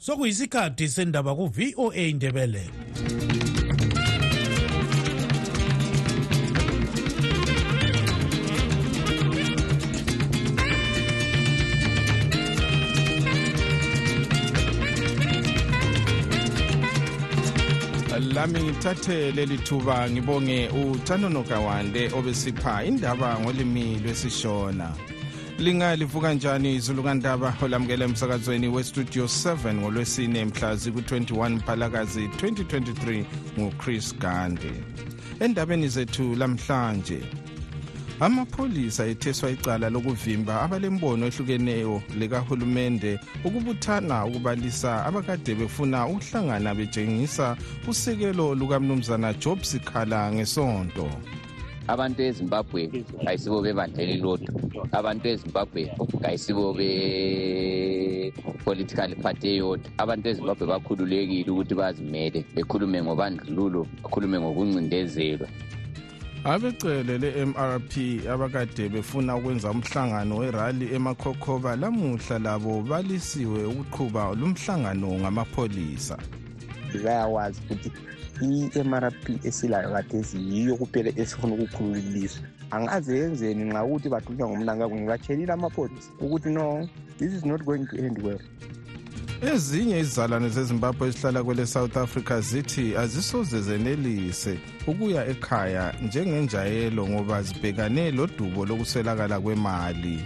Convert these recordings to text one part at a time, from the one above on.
sokuyisikhathi sendaba ku-voa indebele lami ngithathe leli thuba ngibonge uthanono kawande obesipha indaba ngolimi lwesishona. Lingalivuka njani izulu kandaba? Olamukela emsakazweni westudio 7 ngolwesine mhla ziku-21 mphalakazi 2023 nguchris gande endabeni zethu lamhlanje amapholisa etheswa icala lokuvimba abalembono ehlukeneyo likahulumende ukubuthana ukubalisa abakade befuna ukuhlangana betshengisa usekelo lukamnumzana job sikhala ngesonto. Abantu ezimbabwe ayisibo bebandla elilodwa abantu ezimbabwe ayisibo be-political party eyodwa. Abantu ezimbabwe bakhululekile ukuthi bazimele bekhulume ngobandlululo bakhulume ngokuncindezelwa. Abecele le-mrp abakade befuna ukwenza umhlangano werali emakhokhoba lamuhla labo balisiwe ukuqhuba lumhlangano ngamapholisa. Bayawazi ukuthi i-mrp esilayo kathesi yiyo kuphela esifuna ukukhulula ilizwe angaze yenzeni nxa ukuthi bathunywa ngumnangako ngibatshelile amapholisa ukuthi no this is not going to end well. Ezinye izizalwane zezimbabwe ezihlala kwele south africa zithi azisoze zenelise ukuya ekhaya njengenjayelo ngoba zibhekane lodubo lokuswelakala kwemali.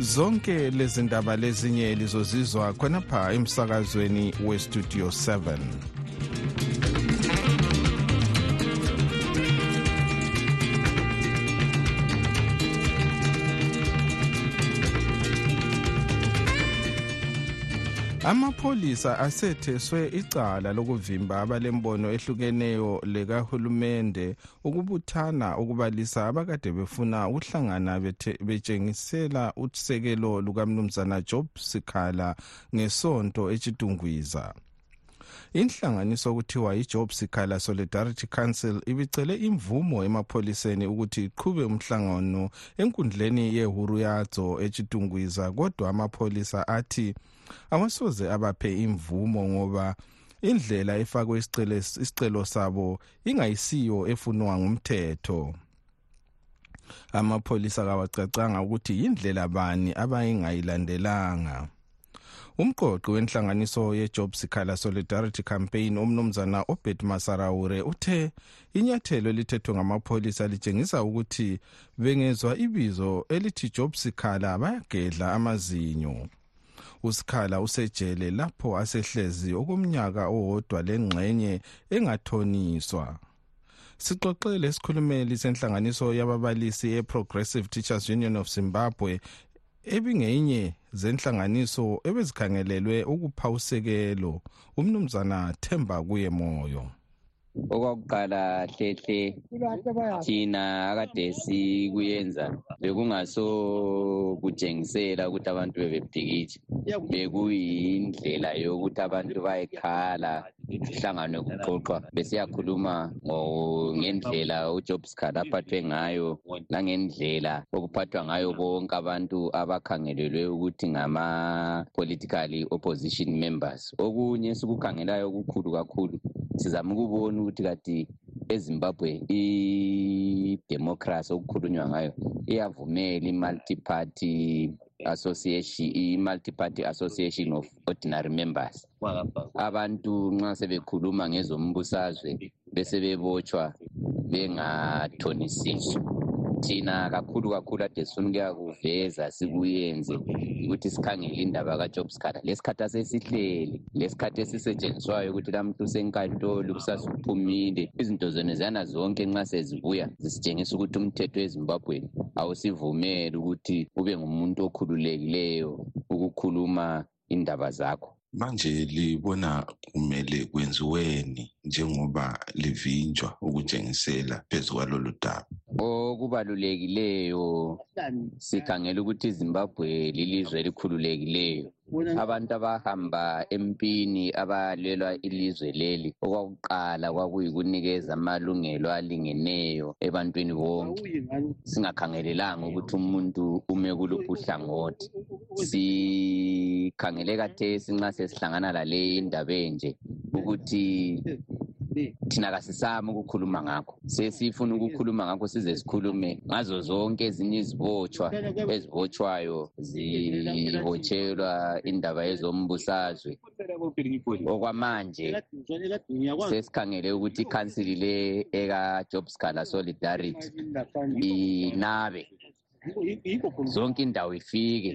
Zonke lezi ndaba lezinye lizozizwa khonapha emsakazweni westudio 7 amapholisa asetheswe icala lokuvimba abalembono ehlukeneyo lekahulumende ukubuthana ukubalisa abakade befuna ukuhlangana betshengisela usekelo lukamnumzana job sikhala ngesonto etshidungwiza inhlanganiso okuthiwa i-job sikhala solidarity council ibicele imvumo emapholiseni ukuthi iqhube umhlangano enkundleni yehuru yadzo etshidungwiza kodwa amapholisa athi awasoze abaphe imvumo ngoba indlela efakwe isicelo sabo ingayisiyo efunwa ngumthetho. Amapholisa kawacacanga ukuthi yindlela bani abayingayilandelanga umqoqi wenhlanganiso ye-job sikhala solidarity campaign umnumzana obet masarawure uthe inyathelo elithethwe ngamapholisa litshengisa ukuthi bengezwa ibizo elithi job sikhala bayagedla amazinyo. Usikhala usejele lapho asehlezi okomnyaka owodwa lengxenye engathoniswa. Sixoxele isikhulumeli senhlanganiso yababalisi e-progressive teachers union of zimbabwe ebingeyinye zenhlanganiso ebezikhangelelwe ukupha usekelo umnumzana themba kuye moyo okwakuqala hlehle thina akade sikuyenza bekungaso kutshengisela ukuthi abantu bebebhikitsha bekuyindlela yokuthi abantu bayekhala kuhlanganwe kuxoxwa besiyakhuluma ngendlela ujob scard aphathwe ngayo langendlela okuphathwa ngayo bonke abantu abakhangelelwe ukuthi ngama-political opposition members. Okunye sikukhangelayo okukhulu kakhulu sizama ukubona ukuthi kati ezimbabwe idemocracy okukhulunywa ngayo iyavumela i-multi-party association i-multi-party association of ordinary members. Abantu nxa sebekhuluma ngezombusazwe bese bebotshwa bengathonisiswa thina kakhulu kakhulu ade sifuna ukuyakuveza sikuyenze ukuthi sikhangele indaba kajob scatter lesikhathi asesihleli lesikhathi esisetshenziswayo ukuthi lamuntu usenkantolo kusasuphumile izinto zona ziyana zonke nxa sezibuya zisitshengisa ukuthi umthetho ezimbabweni awusivumeli ukuthi ube ngumuntu okhululekileyo ukukhuluma indaba zakho. Manje libona kumele kwenziweni njengoba livinjwa ukutshengisela phezu kwalolu daba. Okubalulekileyo sikhangela ukuthi izimbabwe lilizwe elikhululekileyo. Abantu abahamba empini abalwela ilizwe leli okwakuqala kwakuyikunikeza amalungelo alingeneyo ebantwini bonke. Singakhangelelanga ukuthi umuntu ume kuluphi uhlangothi sikhangele kathesi nxa sesihlangana lale indaba enje ukuthi thina kasisami ukukhuluma ngakho. Sesifuna ukukhuluma ngakho size sikhulume ngazo zonke ezinye izibotshwa ezibotshwayo zibotshelwa indaba yezombusazwe. Okwamanje sesikhangele ukuthi ikhansili le eka-job scalar solidarity inabe zonke indawo ifike.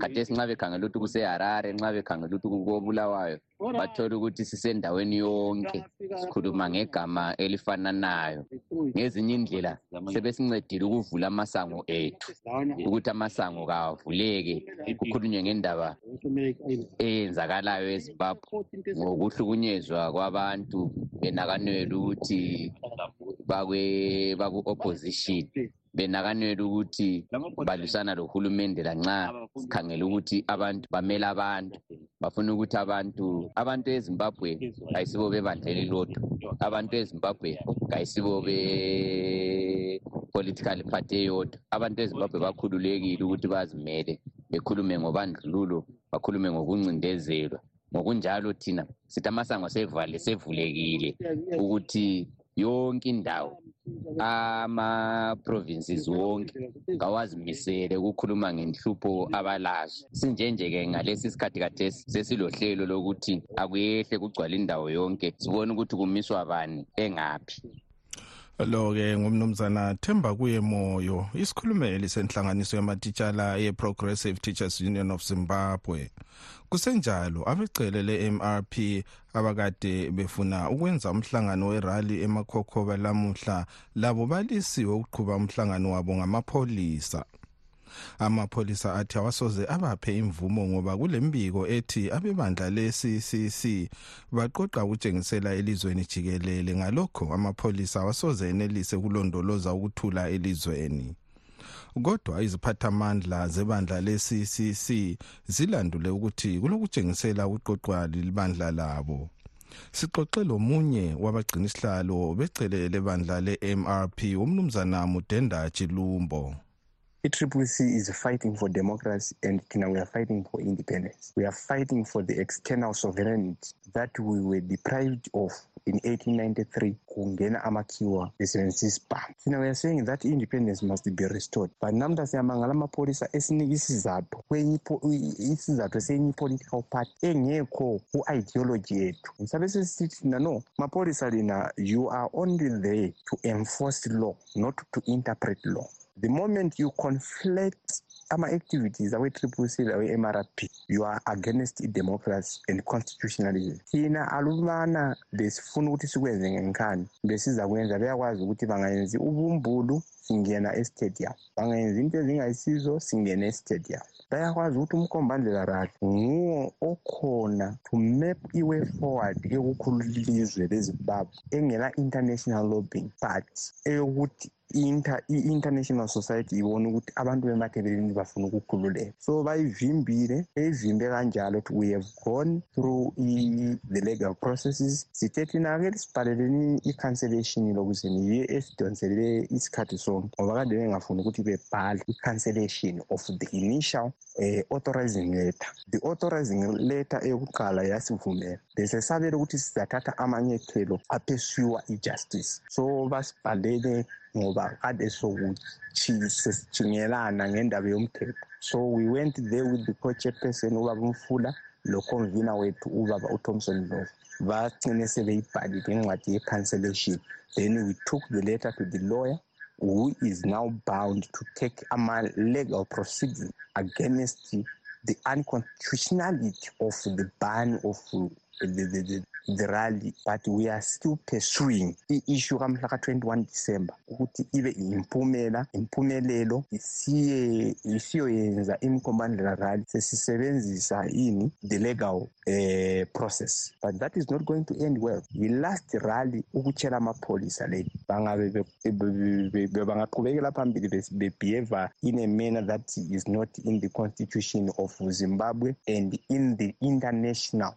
Khathesi nxa bekhangela ukuthi kuseharare nxa bekhangela ukuthi kukobulawayo bathole ukuthi sisendaweni yonke sikhuluma ngegama elifananayo ngezinye indlela sebesincedile ukuvula amasango ethu ukuthi amasango kawavuleke kukhulunywe ngendaba eyenzakalayo ezimbabwe ngokuhlukunyezwa kwabantu benakanela ukuthi baku-opposition. Benakanela ukuthi balwisana lohulumende lanxa sikhangele ukuthi abantu bamele abantu bafuna ukuthi abantu abantu ezimbabwe kayisibo bebandla elilodwa abantu ezimbabwe kayisibo be-political party eyodwa. Abantu ezimbabwe bakhululekile ukuthi bazimele bekhulume ngobandlululo bakhulume ngokuncindezelwa. Ngokunjalo thina sithi amasango sevale sevulekile ukuthi yonke indawo ama-provinces wonke kawazimisele ukukhuluma ngenhlupho abalazo. sinjenje-ke ngalesi sikhathi kathesi sesilohlelo lokuthi akuyehle kugcwala indawo yonke sibone ukuthi kumiswa bani engaphi. Lo-ke ngumnumzana themba kuye moyo isikhulumeli senhlanganiso yamatitshala ye-progressive teachers union of zimbabwe. Kusenjalo abecele le-mrp abakade befuna ukwenza umhlangano werali emakhokhoba lamuhla labo balisiwe ukuqhuba umhlangano wabo ngamapholisa amapholisa athi awasoze abaphe imvumo ngoba kulembiko ethi abebandla le-ccc baqoqa ukutshengisela elizweni jikelele. Ngalokho amapholisa awasoze enelise ukulondoloza ukuthula elizweni. Kodwa iziphathamandla zebandla le-ccc zilandule ukuthi kulokutshengisela ukuqoqwa libandla labo. Sixoxe lomunye wabagcinisihlalo becele lebandla le-mrp umnumzana mudenda chilumbo I-Triple C is fighting for democracy and we are fighting for independence. We are fighting for the external sovereignty that we were deprived of in 1893 kungena amakhiwa besebenzisa isibhamu thina we are saying that independence must be restored. But namhla siyamangala amapholisa esinika isizathu isizathu senye i-political party engekho ku-ideology yethu. Sabe sesithi thina no mapholisa lina you are only there to enforce law not to interpret law the moment you conflict ama-activities awe-triple c lawe-mrp you are against i-democracy and constitutionalism. Thina alubana besifuna ukuthi sikwenze ngenkani besiza kwenza beyakwazi ukuthi bangayenzi ubumbulu singena estadium. Bangayenzi into ezingayisizo singena estadium. Bayakwazi ukuthi umkhombandlela rahle nguwo okhona to map i-way forward yokukhulula ilizwe lezimbabwe engela-international lobbying but eyokuthi i-international society ibone ukuthi abantu bemakeleleni bafuna ukukhululeka. So bayivimbile beyivimbe kanjalo ukuthi we have gone through the legal processes. Sithe thina-ke sibhaleleni i-cancellation lokuze niye esidonselele isikhathi sonke ngoba kade bengafuni ukuthi bebhale i-cancellation of the initial uh, authorizing letter. The authorizing letter eyokuqala yasivumela bese sabele ukuthi sizathatha amanyethelo aphesuwa i-justice. So basibhalele ngoba kade sesijingelana ngendaba yomthetho. So we went there with the co-chairperson ubaba umfula lo-convener wethu ubaba uthomson love bagcine sebeyibhalile incwadi ye-cancellation. Then we took the letter to the lawyer. Who is now bound to take a legal proceedings against the unconstitutionality of the ban of the, the, the, the rally but we are still pursuing i-issue kamhla ka-21 december ukuthi ibe impumela impumelelo isiye isiyoyenza imkhombandlela rally sesisebenzisa ini the legal uh, process. But that is not going to end well. Yi-last rally ukutshela amapholisa leli bangabe bangaqhubekela phambili bebehave in a manner that is not in the constitution of zimbabwe and in the international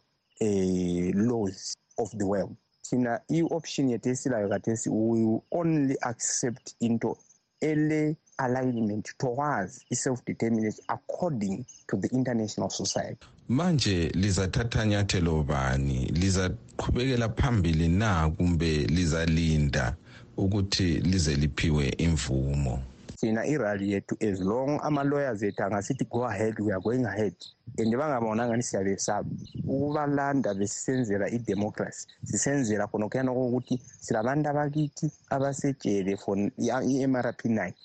laws of the world. Thina i-option yethu esilayo kathesi we will only accept into ele-alignment towards i-self-determination according to the international society. Manje lizathatha nyathelo bani? Lizaqhubekela phambili na kumbe lizalinda ukuthi lize liphiwe imvumo? Thina irally yethu as long ama-lawyers ethu angasithi go ahead we are going ahead. And bangabona ngani siyabesaba ukubalanda besisenzela idemocracy. Sisenzela khonokuyana kokuthi silabantu abakithi abasejele for i-mrp nine.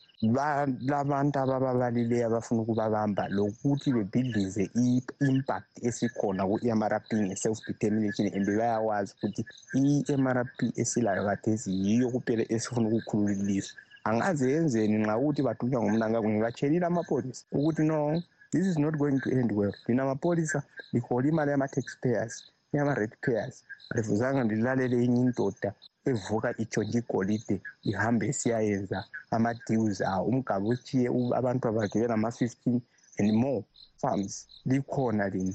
Labantu abababalileyo abafuna ukubabamba lokuthi bebhidlize i-impact esikhona ku-mrp nge-self determination and bayawazi ukuthi i-mrp esilayo kathesi yiyo kuphela esifuna ukukhulula ilizwe angaze yenzeni nxa ukuthi badunywa ngumnangako ngibatshelile amapholisa ukuthi no this is not going to end well. Lina mapholisa lihola imali yama-taxpayers yama-red payers alifuzanga lilalele inye indoda evuka itshontshe igolide ihambe siyayenza ama-deals awo. Umgaba utshiye abantu abakhe benama-fifteen and more farms. Likhona lina.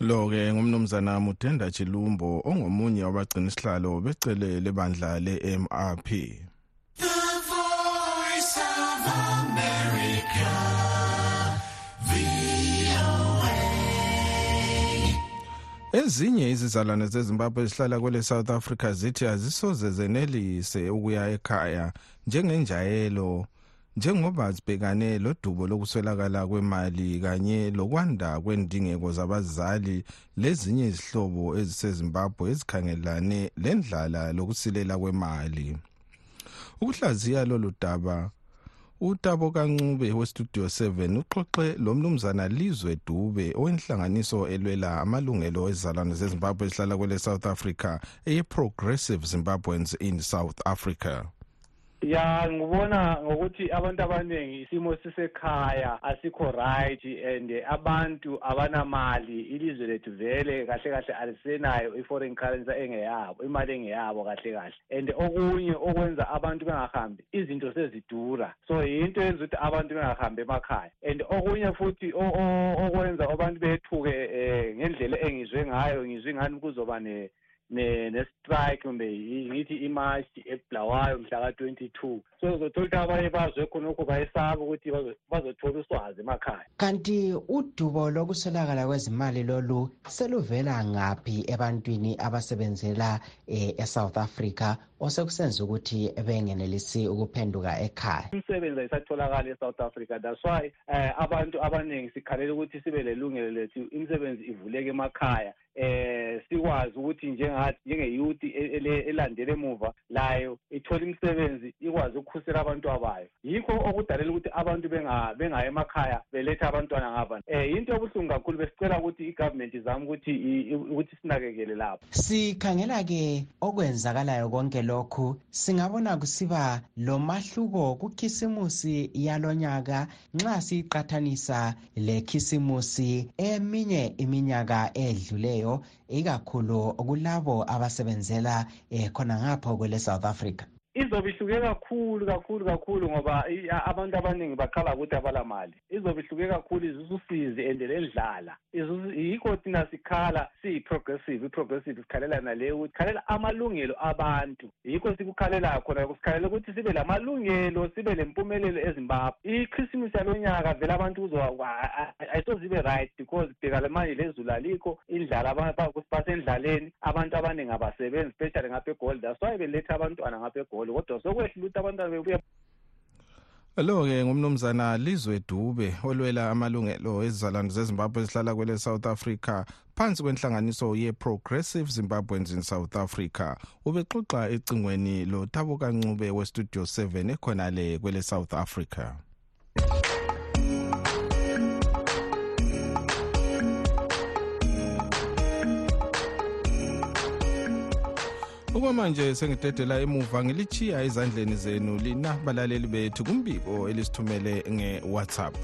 Lo-ke ngumnumzana mudenda chilumbo ongomunye wabagcina isihlalo becele lebandla le-mrp ezinye izizalwane zezimbabwe ezihlala kwele south africa zithi azisoze zenelise ukuya ekhaya njengenjayelo njengoba zibhekane lodubo lokuswelakala kwemali kanye lokwanda kwendingeko zabazali. Lezinye izihlobo ezisezimbabwe ezikhangelane lendlala lokusilela kwemali. Ukuhlaziya lolu daba utabo kancube westudio 7 uxoxe lomnumzana lizwe dube owenhlanganiso elwela amalungelo ezizalwane zezimbabwe ezihlala kwele south africa eye-progressive zimbabweans in south africa. Ya ngibona ngokuthi abantu abaningi isimo sisekhaya asikho right and abantu abanamali ilizwe lethu vele kahle kahle alisenayo i-foreign currency engeyabo imali engeyabo kahle kahle. And okunye okwenza abantu bengahambi izinto sezidura. So yinto yenza ukuthi abantu bengahambi emakhaya. And okunye futhi okwenza abantu bethuke um ngendlela engizwe ngayo ngizwe ingani kuzoba ne-strike kumbe ngithi imashi ebulawayo mhla ka-twenty-two. So uzothola ukuthi abanye bazwe khonokho bayesaba ukuthi bazothola uswazi emakhaya. Kanti udubo lokuswelakala kwezimali lolu seluvela ngaphi ebantwini abasebenzela um esouth africa? Osekusenza ukuthi bengenelisi ukuphenduka ekhaya. Imisebenzi ayisatholakali esouth africa that's why um abantu abaningi sikhalela ukuthi sibe lelungelo lethu imisebenzi ivuleke emakhaya. Eh sikwazi ukuthi njengathi njengeyouth elandele emuva layo ithole imisebenzi ikwazi ukukhusela abantwana bayo yikho okudalela ukuthi abantu bengayi emakhaya beletha abantwana ngabani eh into ebuhlungu kakhulu besicela ukuthi igovernment izame ukuthi ukuthi sinakekele lapho. Sikhangela-ke okwenzakalayo konke lokhu singabona kusiba lomahluko kukhisimusi yalonyaka nxa siyiqathanisa lekhisimusi eminye iminyaka edluleyo ikakhulu kulabo abasebenzela eh, khona ngapho kwele south africa. Izobe ihluke kakhulu kakhulu kakhulu ngoba abantu abaningi baqala ukuthi abalamali. Izobe ihluke kakhulu izususizi and lendlala yikho thina sikhala siyi-progressive i-progressive sikhalela naleyo ukuthi khalela amalungelo abantu. Yikho sikukhalelayo khona sikhalela ukuthi sibe lamalungelo sibe lempumelelo ezimbabwe. Ichrisimisi yalonyaka vele abantu ayisoze ibe right because bheka manje lezulu alikho indlala basendlaleni abantu abaningi abasebenzi especially ngapha egolda that's why beletha abantwana ngapha egolda egoli kodwa sokwehlula ukuthi abantwana bebuya lo-ke ngumnumzana lizwe dube olwela amalungelo ezizalwane zezimbabwe ezihlala kwele south africa phansi kwenhlanganiso ye-progressive zimbabweans in south africa. Ubexoxa ecingweni lo tabo kancube westudio 7 ekhonale kwele south africa. Okwamanje sengidedela emuva ngilichiya ezandleni zenu lina balaleli bethu kumbiko elisithumele nge-whatsapp.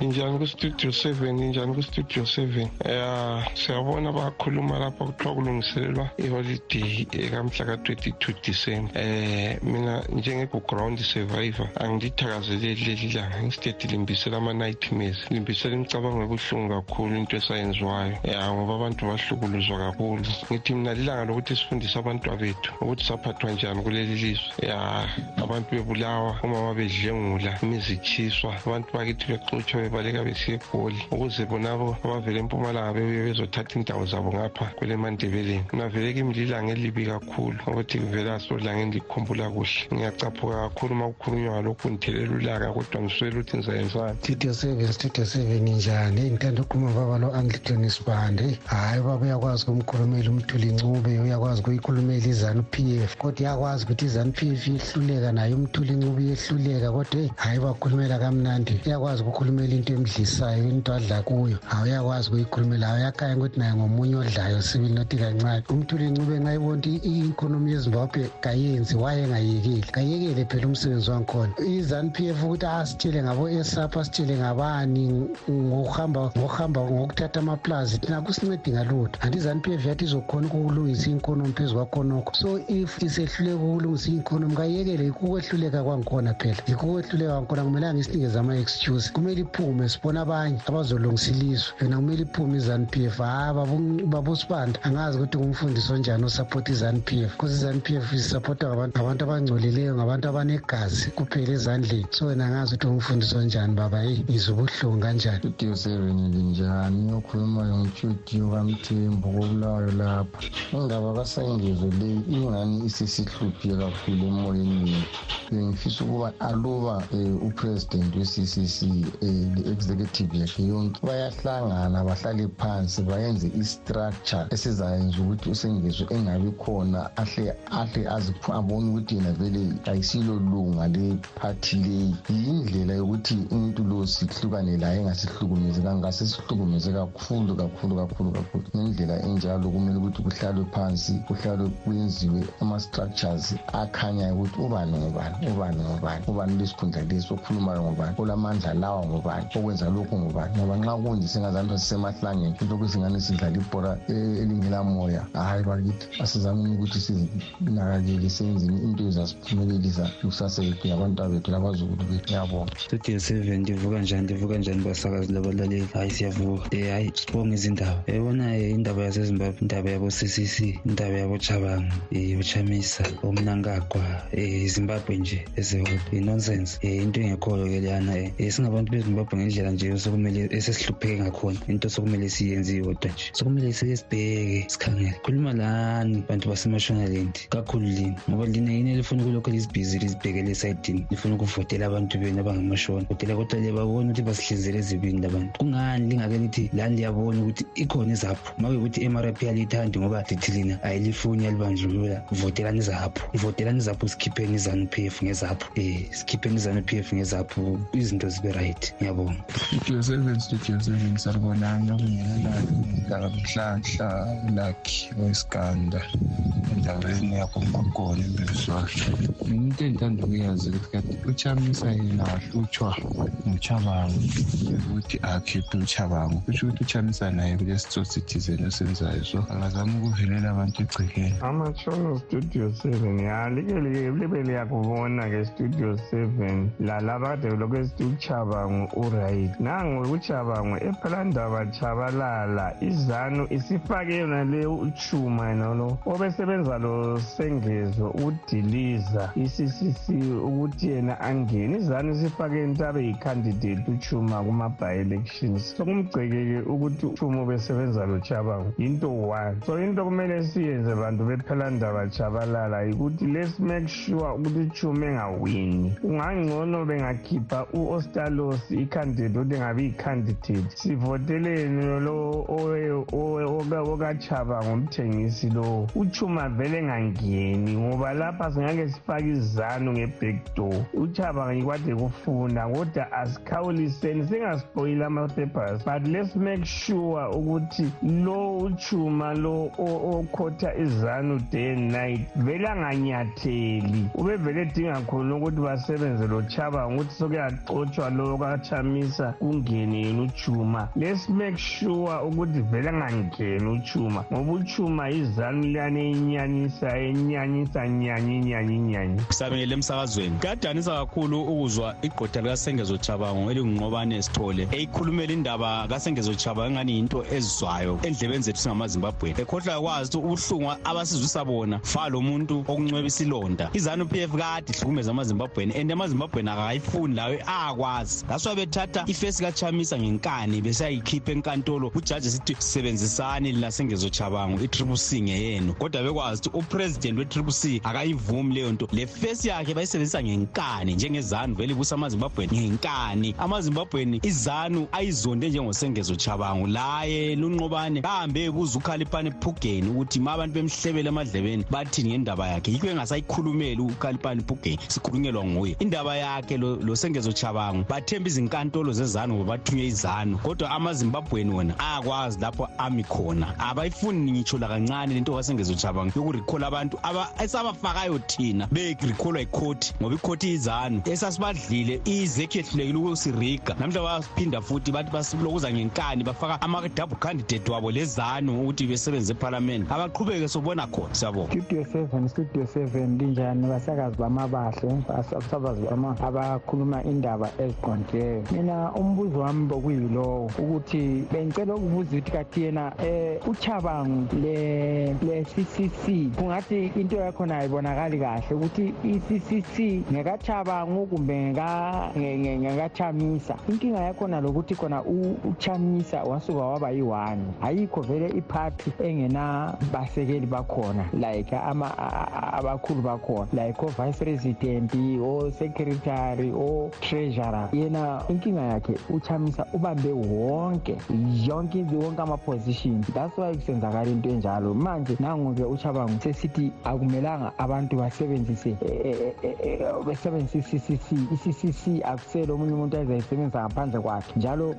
Injani kustudio seven injani kustudio seven. Ya siyabona bakhuluma lapha kuthiwa kulungiselelwa iholiday ekamhla ka-twenty-two december. Um mina njenge-ground survivor angilithakazeleli leli langa. Instead limbisela ama-nightmares limbisela imicabango ebuhlungu kakhulu into esayenziwayo. Ya ngoba abantu bahlukuluzwa kakhulu. Ngithi mina lilanga lokuthi sifundise abantu bethu ukuthi saphathwa njani kuleli lizwe. Ya abantu bebulawa omama bedlengula imizi itshiswa abantu bakithi bexutshwa bebaleka besiya egoli ukuze bonabo abavela empumalanga bebuye bezothatha indawo zabo ngapha kwelemandebeleni kungavele kimi lilanga elibi kakhulu ukuthi kuvela solanga endikhumbula kuhle. Ngiyacaphuka kakhulu uma kukhulunywa ngalokhu ngithelela ulaka kodwa ngiswele ukuthi ngizayenzani studio seven studio seven njani ngithanda ukukhuluma baba lo-anglican sibande hhayi baba uyakwazi ukumkhulumela umthuli ncube uyakwazi ukuyikhulumela izanu p f. Kodwa iyakwazi ukuthi izanu p f iyehluleka nayo umthuli ncube iyehluleka kodwa eyi hhayi bakhulumela kamnandi. Uyakwazi ukukhulumela into emdlisayo into adla kuyo hawu uyakwazi ukuyikhulumela hawu yakhanya ukuthi naye ngomunye odlayo sibili nothi kancane. Umthuli ncube ngayibona ukuthi i-economy yezimbabwe kayenzi waye engayekeli kayekele phela umsebenzi wangikhona. Izanu p f ukuthi asitshele ngabo-esap asitshele ngabani ngokuhamba ngokuhamba ngokuthatha amaplazi. Thina kusincedi ngalutho. Anti izanu p f yathi izokhona ukukulungisa i-economy phezu kwakhonokho. So if isehluleka ukulungisa i-economy kayekele yikukwehluleka kwangikhona phela. Yikukwehluleka kwangikhona kumelanga isinikeze ama-excuse. Kumele iphume sibona abanye abazolungisa ilizwe yona kumele iphume izanu p f. Hayi babusibanda angazi ukuthi ngumfundisi onjani osaphotha izanu p f. Because izanu p f isaphotha ngabantu abangcolileyo ngabantu abanegazi kuphela ezandleni. So wena angazi ukuthi ngumfundisi onjani baba eyi ngizwa ubuhlungu kanjani? Studio seven linjani? Okhulumayo ngutshudiyo kamthembu kobulawayo lapha. Indaba kasayingezo leyi ingani isesihluphile kakhulu emoyeni yethu bengifisa ukuba aluba um upresident we-ccc um le-executive yakhe yonke bayahlangana bahlale phansi bayenze i-structure esizayenza ukuthi usengezo engabi khona ahle ahle abone ukuthi yena vele ayisilo lunga lephathi leyi yindlela yokuthi umuntu lo sihlukane laye engasihlukumezekanga ngasesihlukumeze kakhulu kakhulu kakhulu kakhulu. Ngendlela enjalo kumele ukuthi kuhlalwe phansi kuhlalwe kwenziwe ama-structures akhanyayo ukuthi ubani ngubani ubani ngubani ubani lesikhundla lesi okhulumayo ngubani olamandla lawa ngubani okwenza lokhu ngubani ngoba nxa kunje singazanto sisemahlangeni lokhu singane sidlala ibhora elingelamoya hhayi bakithi asizameni ukuthi sizinakakele senzeni into ezasiphumelelisa ikusasa yethu yabantu bethu labazukulu bethu. Ngiyabonga. Studio seven ndivuka njani ndivuka njani basakazi labalaleli? Hayi siyavuka. Um hayi sibonge izindaba. Yabona indaba yasezimbabwe indaba yabo-c c c indaba yabo-chabanga um uchamisa omnankagwa um zimbabwe nje ezeholo i-nonsense um into engekhoyo ke leyana um singabantu bezimbabwe ngendlela nje sokumele esesihlupheke ngakhona into sokumele siyenziwe kodwa nje sokumele sike sibheke sikhangele. Khuluma lani bantu basemashonaland kakhulu lini ngoba lina yini elifuna ukulokho lizibhizi lizibhekele esayidini? Lifuna ukuvotela abantu benu abangamashona. Votela kodwa liyababona ukuthi basihlinzele ezibini labantu kungani lingake lithi lani liyabona ukuthi ikhona kuyukuthi aliyithandi ngoba lina ayilifuni yalibandlulula votelani votelani sikhipheni izanu p f um sikhipheni izanu p f izinto zibe right ngiyabonga studio seven studio seven salibonani okungelelani nhlahla lakhi wesiganda endaweni yakomagona embeleswakhe mina into endithanda ukuyazi ukuthi kade uchamisa yena wahlutshwa nguchabango ukuthi akhiphe uchabango kusho ukuthi uchamisa naye kulesi citizen esenzayo so angazama ukuvelela abantu egcekeni amatshono studio seven ya like libe liyakubona ke studio seven lalabade lokwesithi uchabango uright nango uchabango ephalandaba chabalala izanu isifake yona le uchuma yena lo. Obesebenza lo sengezo udiliza. I-ccc ukuthi yena angene. Izanu isifake into abe yi-candidate uchuma kuma-by-elections. Sokumgcekeke ukuthi uchuma obesebenza lo chabango into one. So into kumele siyenze bantu bephelandaba chabalala yikuthi let's make sure ukuthi uchuma engawini. Ungangcono bengakhipha u-ostalos i-candidate ukuthi engabi yi-candidate sivoteleni lo ngomthengisi lo. Uchuma vele ngoba lapha singake sifake izanu uchaba kufunda kodwa asikhawuliseni ama-papers. But let's make sure ukuthi lo uchuma lo okhotha izanu day and night vele anganyatheli. Ubevele edinga khona ukuthi basebenze lo chaba sokuyaxotshwa lo uchamisa kungene yena uchuma let's make sure ukuthi vele angangeni uchuma ngoba uchuma izanu liyane inyanyisa enyanyisa nyanyi nyanyi nyanyi. Samele emsakazweni. Kuyadanisa kakhulu ukuzwa igqotha likasengezo chabango elingunqobane sithole eyikhulumela indaba kasengezo chabango engani yinto ezizwayo endlebeni zethu singamazimbabweni ekhohlwa kwazi ukuthi ubuhlungu abasizwisa bona fa lo muntu okuncweba isilonda izanu p f kade ihlukumeza amazimbabweni and amazimbabweni akakayifuni layo akwazi that's why bethatha ifesi kachamisa ngenkani besayikhipha enkantolo. Ujaji sithi sisebenzisani lina sengezochabango i-triple c ngeyenu. Kodwa bekwazi ukuthi upresident we-triple c akayivumi leyo nto. Le fesi yakhe bayisebenzisa ngenkani njengezanu vele ibusa amazimbabweni ngenkani. Amazimbabweni izanu ayizonde njengosengezochabango laye lunqobane bahambe kuze ukhalipane phugeni ukuthi ma abantu bemhlebele emadlebeni bathini ngendaba yakhe. Yikho engasayikhulumeli ukhalipane phugeni sikhulunyelwa nguye. Indaba yakhe lo sengezochabango bathemba izinkantolo zezanu ngoba bathunywe izanu kodwa amazimbabweni wona ayakwazi lapho ami khona. Abayifuni ngitsho lakancane lento kasengezochabango yokurikhola abantu esabafakayo thina berikholwa ikhoti ngoba ikhoti izanu esasibadlile izekhu yehlulekile ukusiriga. Namhla baphinda futhi bathi basilokuza ngenkani bafaka ama-double candidate wabo lezanu ukuthi besebenze ephalamende. Abaqhubeke sobona khona siyabonga. Studio seven studio seven linjani? Basakazi bamabahle abasabazi abakhuluma indaba eziqondileyo mina umbuzo wami bokuyilowo ukuthi bengicela ukubuza ukuthi kathi yena um uchabangu le-ccc kungathi into yakhona ayibonakali kahle ukuthi i-ccc ngekachabangu kumbe ngekachamisa. Inkinga yakhona lokuthi khona uchamisa wasuka waba yi-one. Ayikho vele iphathi engenabasekeli bakhona like abakhulu bakhona like o-vice president o-secretary o-treasurer. Yena inkinga yakhe uchamisa ubambe wonke yonke wonke ama-position. That's why kusenzakala into enjalo. Manje nangu-ke uchabangu sesithi akumelanga abantu basebenzise besebenzise i-ccc i-ccc akusele omunye umuntu azayisebenzisa ngaphandle kwakhe. Njalo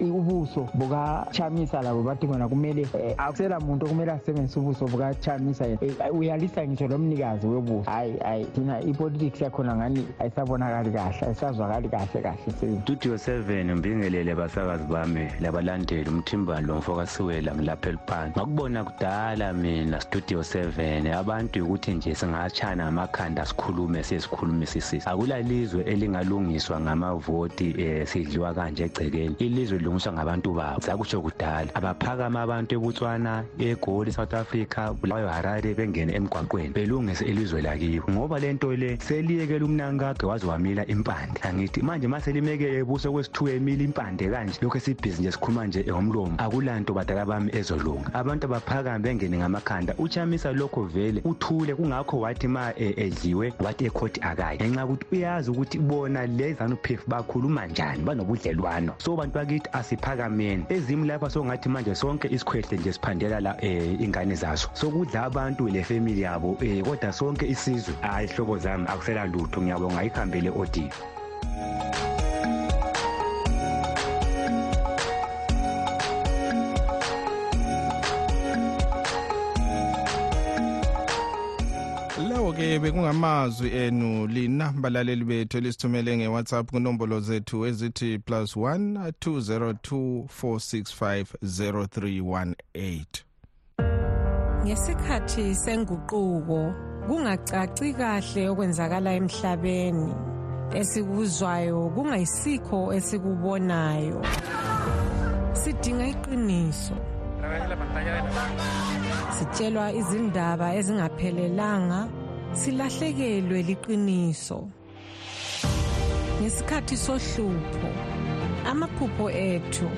ubuso bukachamisa labo bathi khona kumele akusela muntu okumele asebenzise ubuso bukachamisa uyalisa ngisho lo mnikazi webuso. Hayi hayi thina ipolitics yakhona ngani ayisabonakali kahle ayisazwakali kahle kahle studio seven mbingelele basakazi bami labalandeli umthimbani lomfokasiwela ngilapha eliphani ngakubona kudala mina studio seven abantu ukuthi nje singatshana ngamakhanda sikhulume sesikhulumisisisa akula lizwe elingalungiswa ngamavoti um sidliwa kanje egcekeni. Ilizwe lilungiswa ngabantu babo. Sakutsho kudala. Abaphakama abantu ebutswana egoli south africa bulawayo harare bengene emgwaqweni. Belungise ilizwe lakibo. Ngoba le nto le seliyekela umnankage waze wamila impande. Angithi manje ma selimekele buso kwesithuka emila impande kanje. Lokhu esibhizi nje sikhuluma nje ngomlomo akulanto badala bami ezolunga. Abantu abaphakame bengene ngamakhanda. Uchamisa lokho vele uthule. Kungakho wathi ma edliwe wathi ekhoti akayi. Ngenxa yokuthi uyazi ukuthi bona le zanu p f bakhuluma njani banobudlelwano. So bantu bakithi asiphakameni. Ezimi lapha sokungathi manje sonke isikhwehle nje siphandela la um ingane zaso. Sokudla abantu le family yabo um kodwa sonke isizwe. Hayi hlobo zami akusela lutho. Ngiyabonga ayihambele odiyo lawo-ke bekungamazwi enu lina balaleli bethu elisithumele nge-whatsapp kunombolo zethu ezithi plus 1 202 465 0318 ngesikhathi senguquko kungacaci kahle okwenzakala emhlabeni. Esikuzwayo kungayisikho esikubonayo. Sidinga iqiniso. Sitshelwa izindaba ezingaphelelanga. Silahlekelwe liqiniso. Ngesikhathi sohlupho amaphupho ethu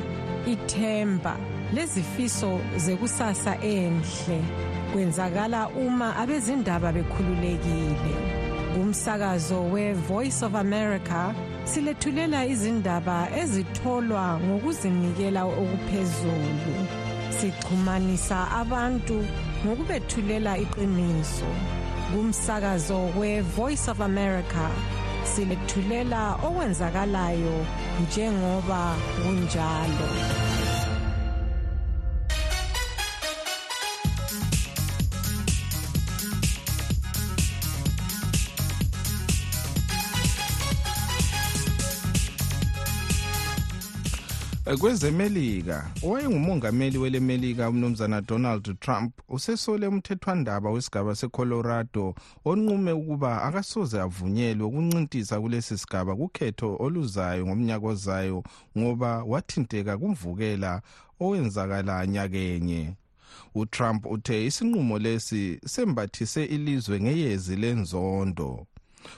ithemba lezifiso zekusasa enhle kwenzakala uma abezindaba bekhululekile. Kumsakazo we-voice of america silethulela izindaba ezitholwa ngokuzinikela okuphezulu. Sixhumanisa abantu ngokubethulela iqiniso. Kumsakazo we-voice of america. Silethulela okwenzakalayo njengoba kunjalo. Kwezemelika owayengumongameli welemelika umnumzana donald trump usesole umthethwandaba wesigaba secolorado onqume ukuba akasoze avunyelwe ukuncintisa kulesi sigaba kukhetho oluzayo ngomnyaka ozayo ngoba wathinteka kumvukela owenzakala nyakenye. Utrump uthe isinqumo lesi sembathise ilizwe ngeyezi lenzondo.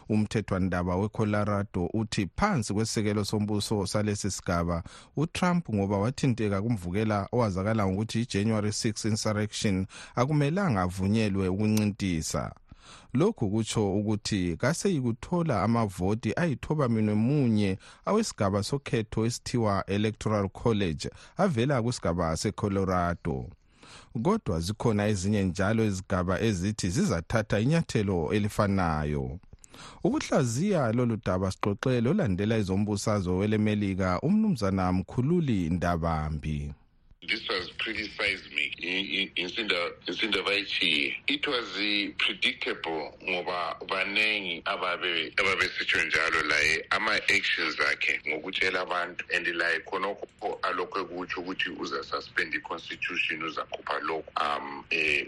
Umthethwandaba wecolorado uthi phansi kwesekelo sombuso salesi sigaba utrump ngoba wathinteka kumvukela owazakala ngokuthi ijanuary 6 insurrection akumelanga avunyelwe ukuncintisa. Lokhu kutsho ukuthi kaseyikuthola amavoti ayithoba minwe munye awesigaba sokhetho esithiwa electoral college avela kwisigaba secolorado. Kodwa zikhona ezinye njalo izigaba ezithi zizathatha inyathelo elifanayo. Ukuhlaziya lolu daba sixoxele olandela izombusazwe welemelika umnumzana mkhululi ndabambi. This was pretty seismic insindaba ichiye it was predictable. Ngoba baningi ababe ababesitsho njalo laye ama-actions akhe ngokutshela abantu. And laye khonokho alokhu ekutsho ukuthi uzasuspend i-constitution uzakhupha lokhu um eh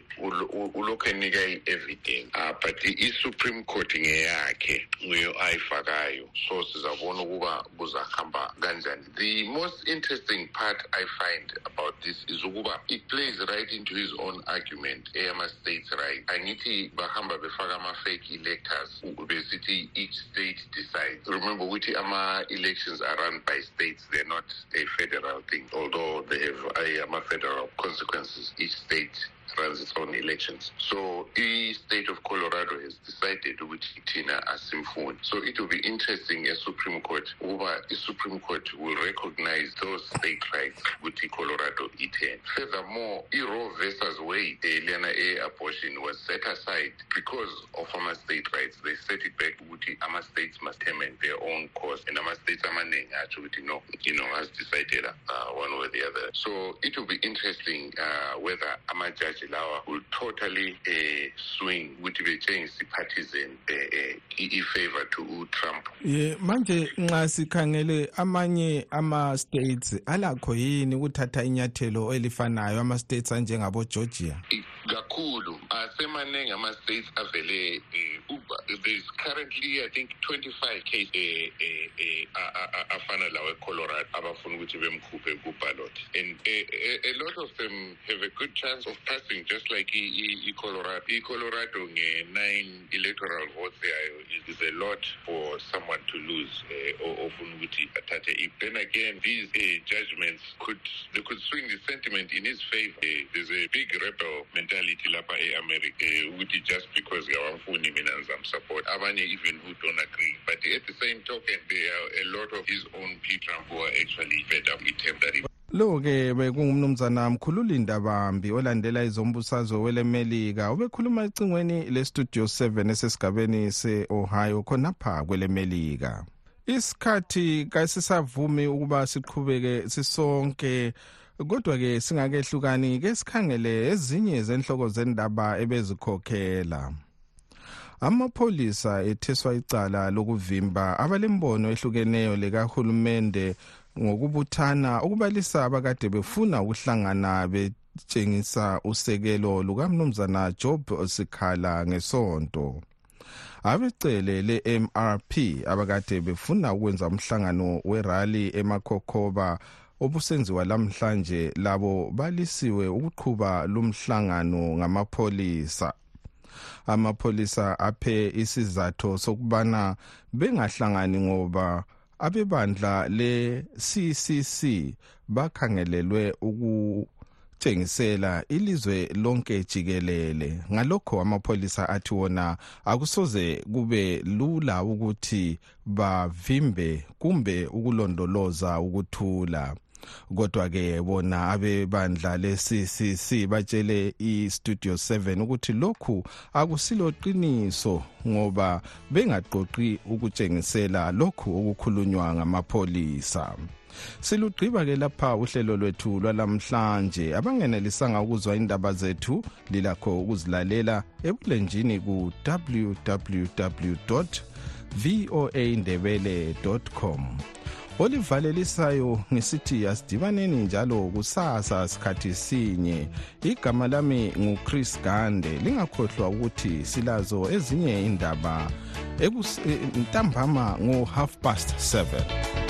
ulokhu enika i-evidence. Uh, but i-supreme court ngeyakhe nguyo ayifakayo. So sizabona ukuba kuzahamba kanjani. The most interesting part i find about this is ukuba it plays right into his own argument. Eyama-states right angithi bahamba befaka ama-fake electors besithi each state decides. Remember ukuthi ama-elections are run by states they're not a federal thing. Although they have eh, ama-federal consequences each state runs its own elections. So the state of Colorado has decided which Tina asimfuni. So it will be interesting as Supreme Court over the Supreme Court will recognize those state rights with Colorado E10. Furthermore, the Roe versus Wade, Eliana A abortion was set aside because of our state rights. They set it back with our states must determine their own course and our states are actually you know, you know, has decided uh, one way or the other. So it will be interesting uh, whether our judge lawa will totally uh, swing ukuthi betshengise i-partisan uh, i-favor to utrump. Ye manje nxa sikhangele amanye ama-states alakho yini ukuthatha inyathelo elifanayo ama-states anjengabogeorgia? Kakhulu asemaningi ama-states avele um there's currently i think 25 case afana lawo ecolorado abafuna ukuthi bemkhuphe kuballot. And a lot of them have a good chance of passing just like i-colorado i-colorado nge-nine electoral votes is a lot for someone to lose uh, then again these uh, judgments could they could swing the sentiment in his favor. Uh, there's a big rebel mentality lapha e-america ukuthi just because ngawamfuni mina ngizamsupport abanye even who don't agree. But at the same token there are a lot of his own people who are actually fed up with him that he lo-ke bekungumnumzana mkhululi ndabambi olandela izombusazwe welemelika ubekhuluma ecingweni lestudio 7 esesigabeni se-ohio khonapha kwelemelika. Isikhathi kasisavumi ukuba siqhubeke sisonke kodwa-ke singakehlukani ke sikhangele ezinye zenhloko zendaba ebezikhokhela. Amapholisa etheswa icala lokuvimba abalembono ehlukeneyo likahulumende ngokubuthana ukubalisa abakade befuna ukuhlangana betshengisa usekelo lukamnumzana job sikhala ngesonto. Abecele le-mrp abakade befuna ukwenza umhlangano werali emakhokhoba obusenziwa lamhlanje labo balisiwe ukuqhuba lumhlangano ngamapholisa. Amapholisa aphe isizathu sokubana bengahlangani ngoba abebandla le-ccc bakhangelelwe ukutshengisela ilizwe lonke jikelele. Ngalokho amapholisa athi wona akusoze kube lula ukuthi bavimbe kumbe ukulondoloza ukuthula. Kodwa-ke bona abebandla le-ccc batshele i-studio 7 ukuthi lokhu akusilo qiniso ngoba bengaqoqi ukutshengisela lokhu okukhulunywa ngamapholisa. Silugqiba-ke lapha uhlelo lwethu lwalamhlanje abangenelisanga ukuzwa indaba zethu lilakho ukuzilalela ebulenjini ku-www voa ndebele com. Olivalelisayo ngisithi asidibaneni njalo kusasa sikhathi sinye. Igama lami nguchris gande lingakhohlwa ukuthi silazo ezinye indaba ntambama ngo-half past 7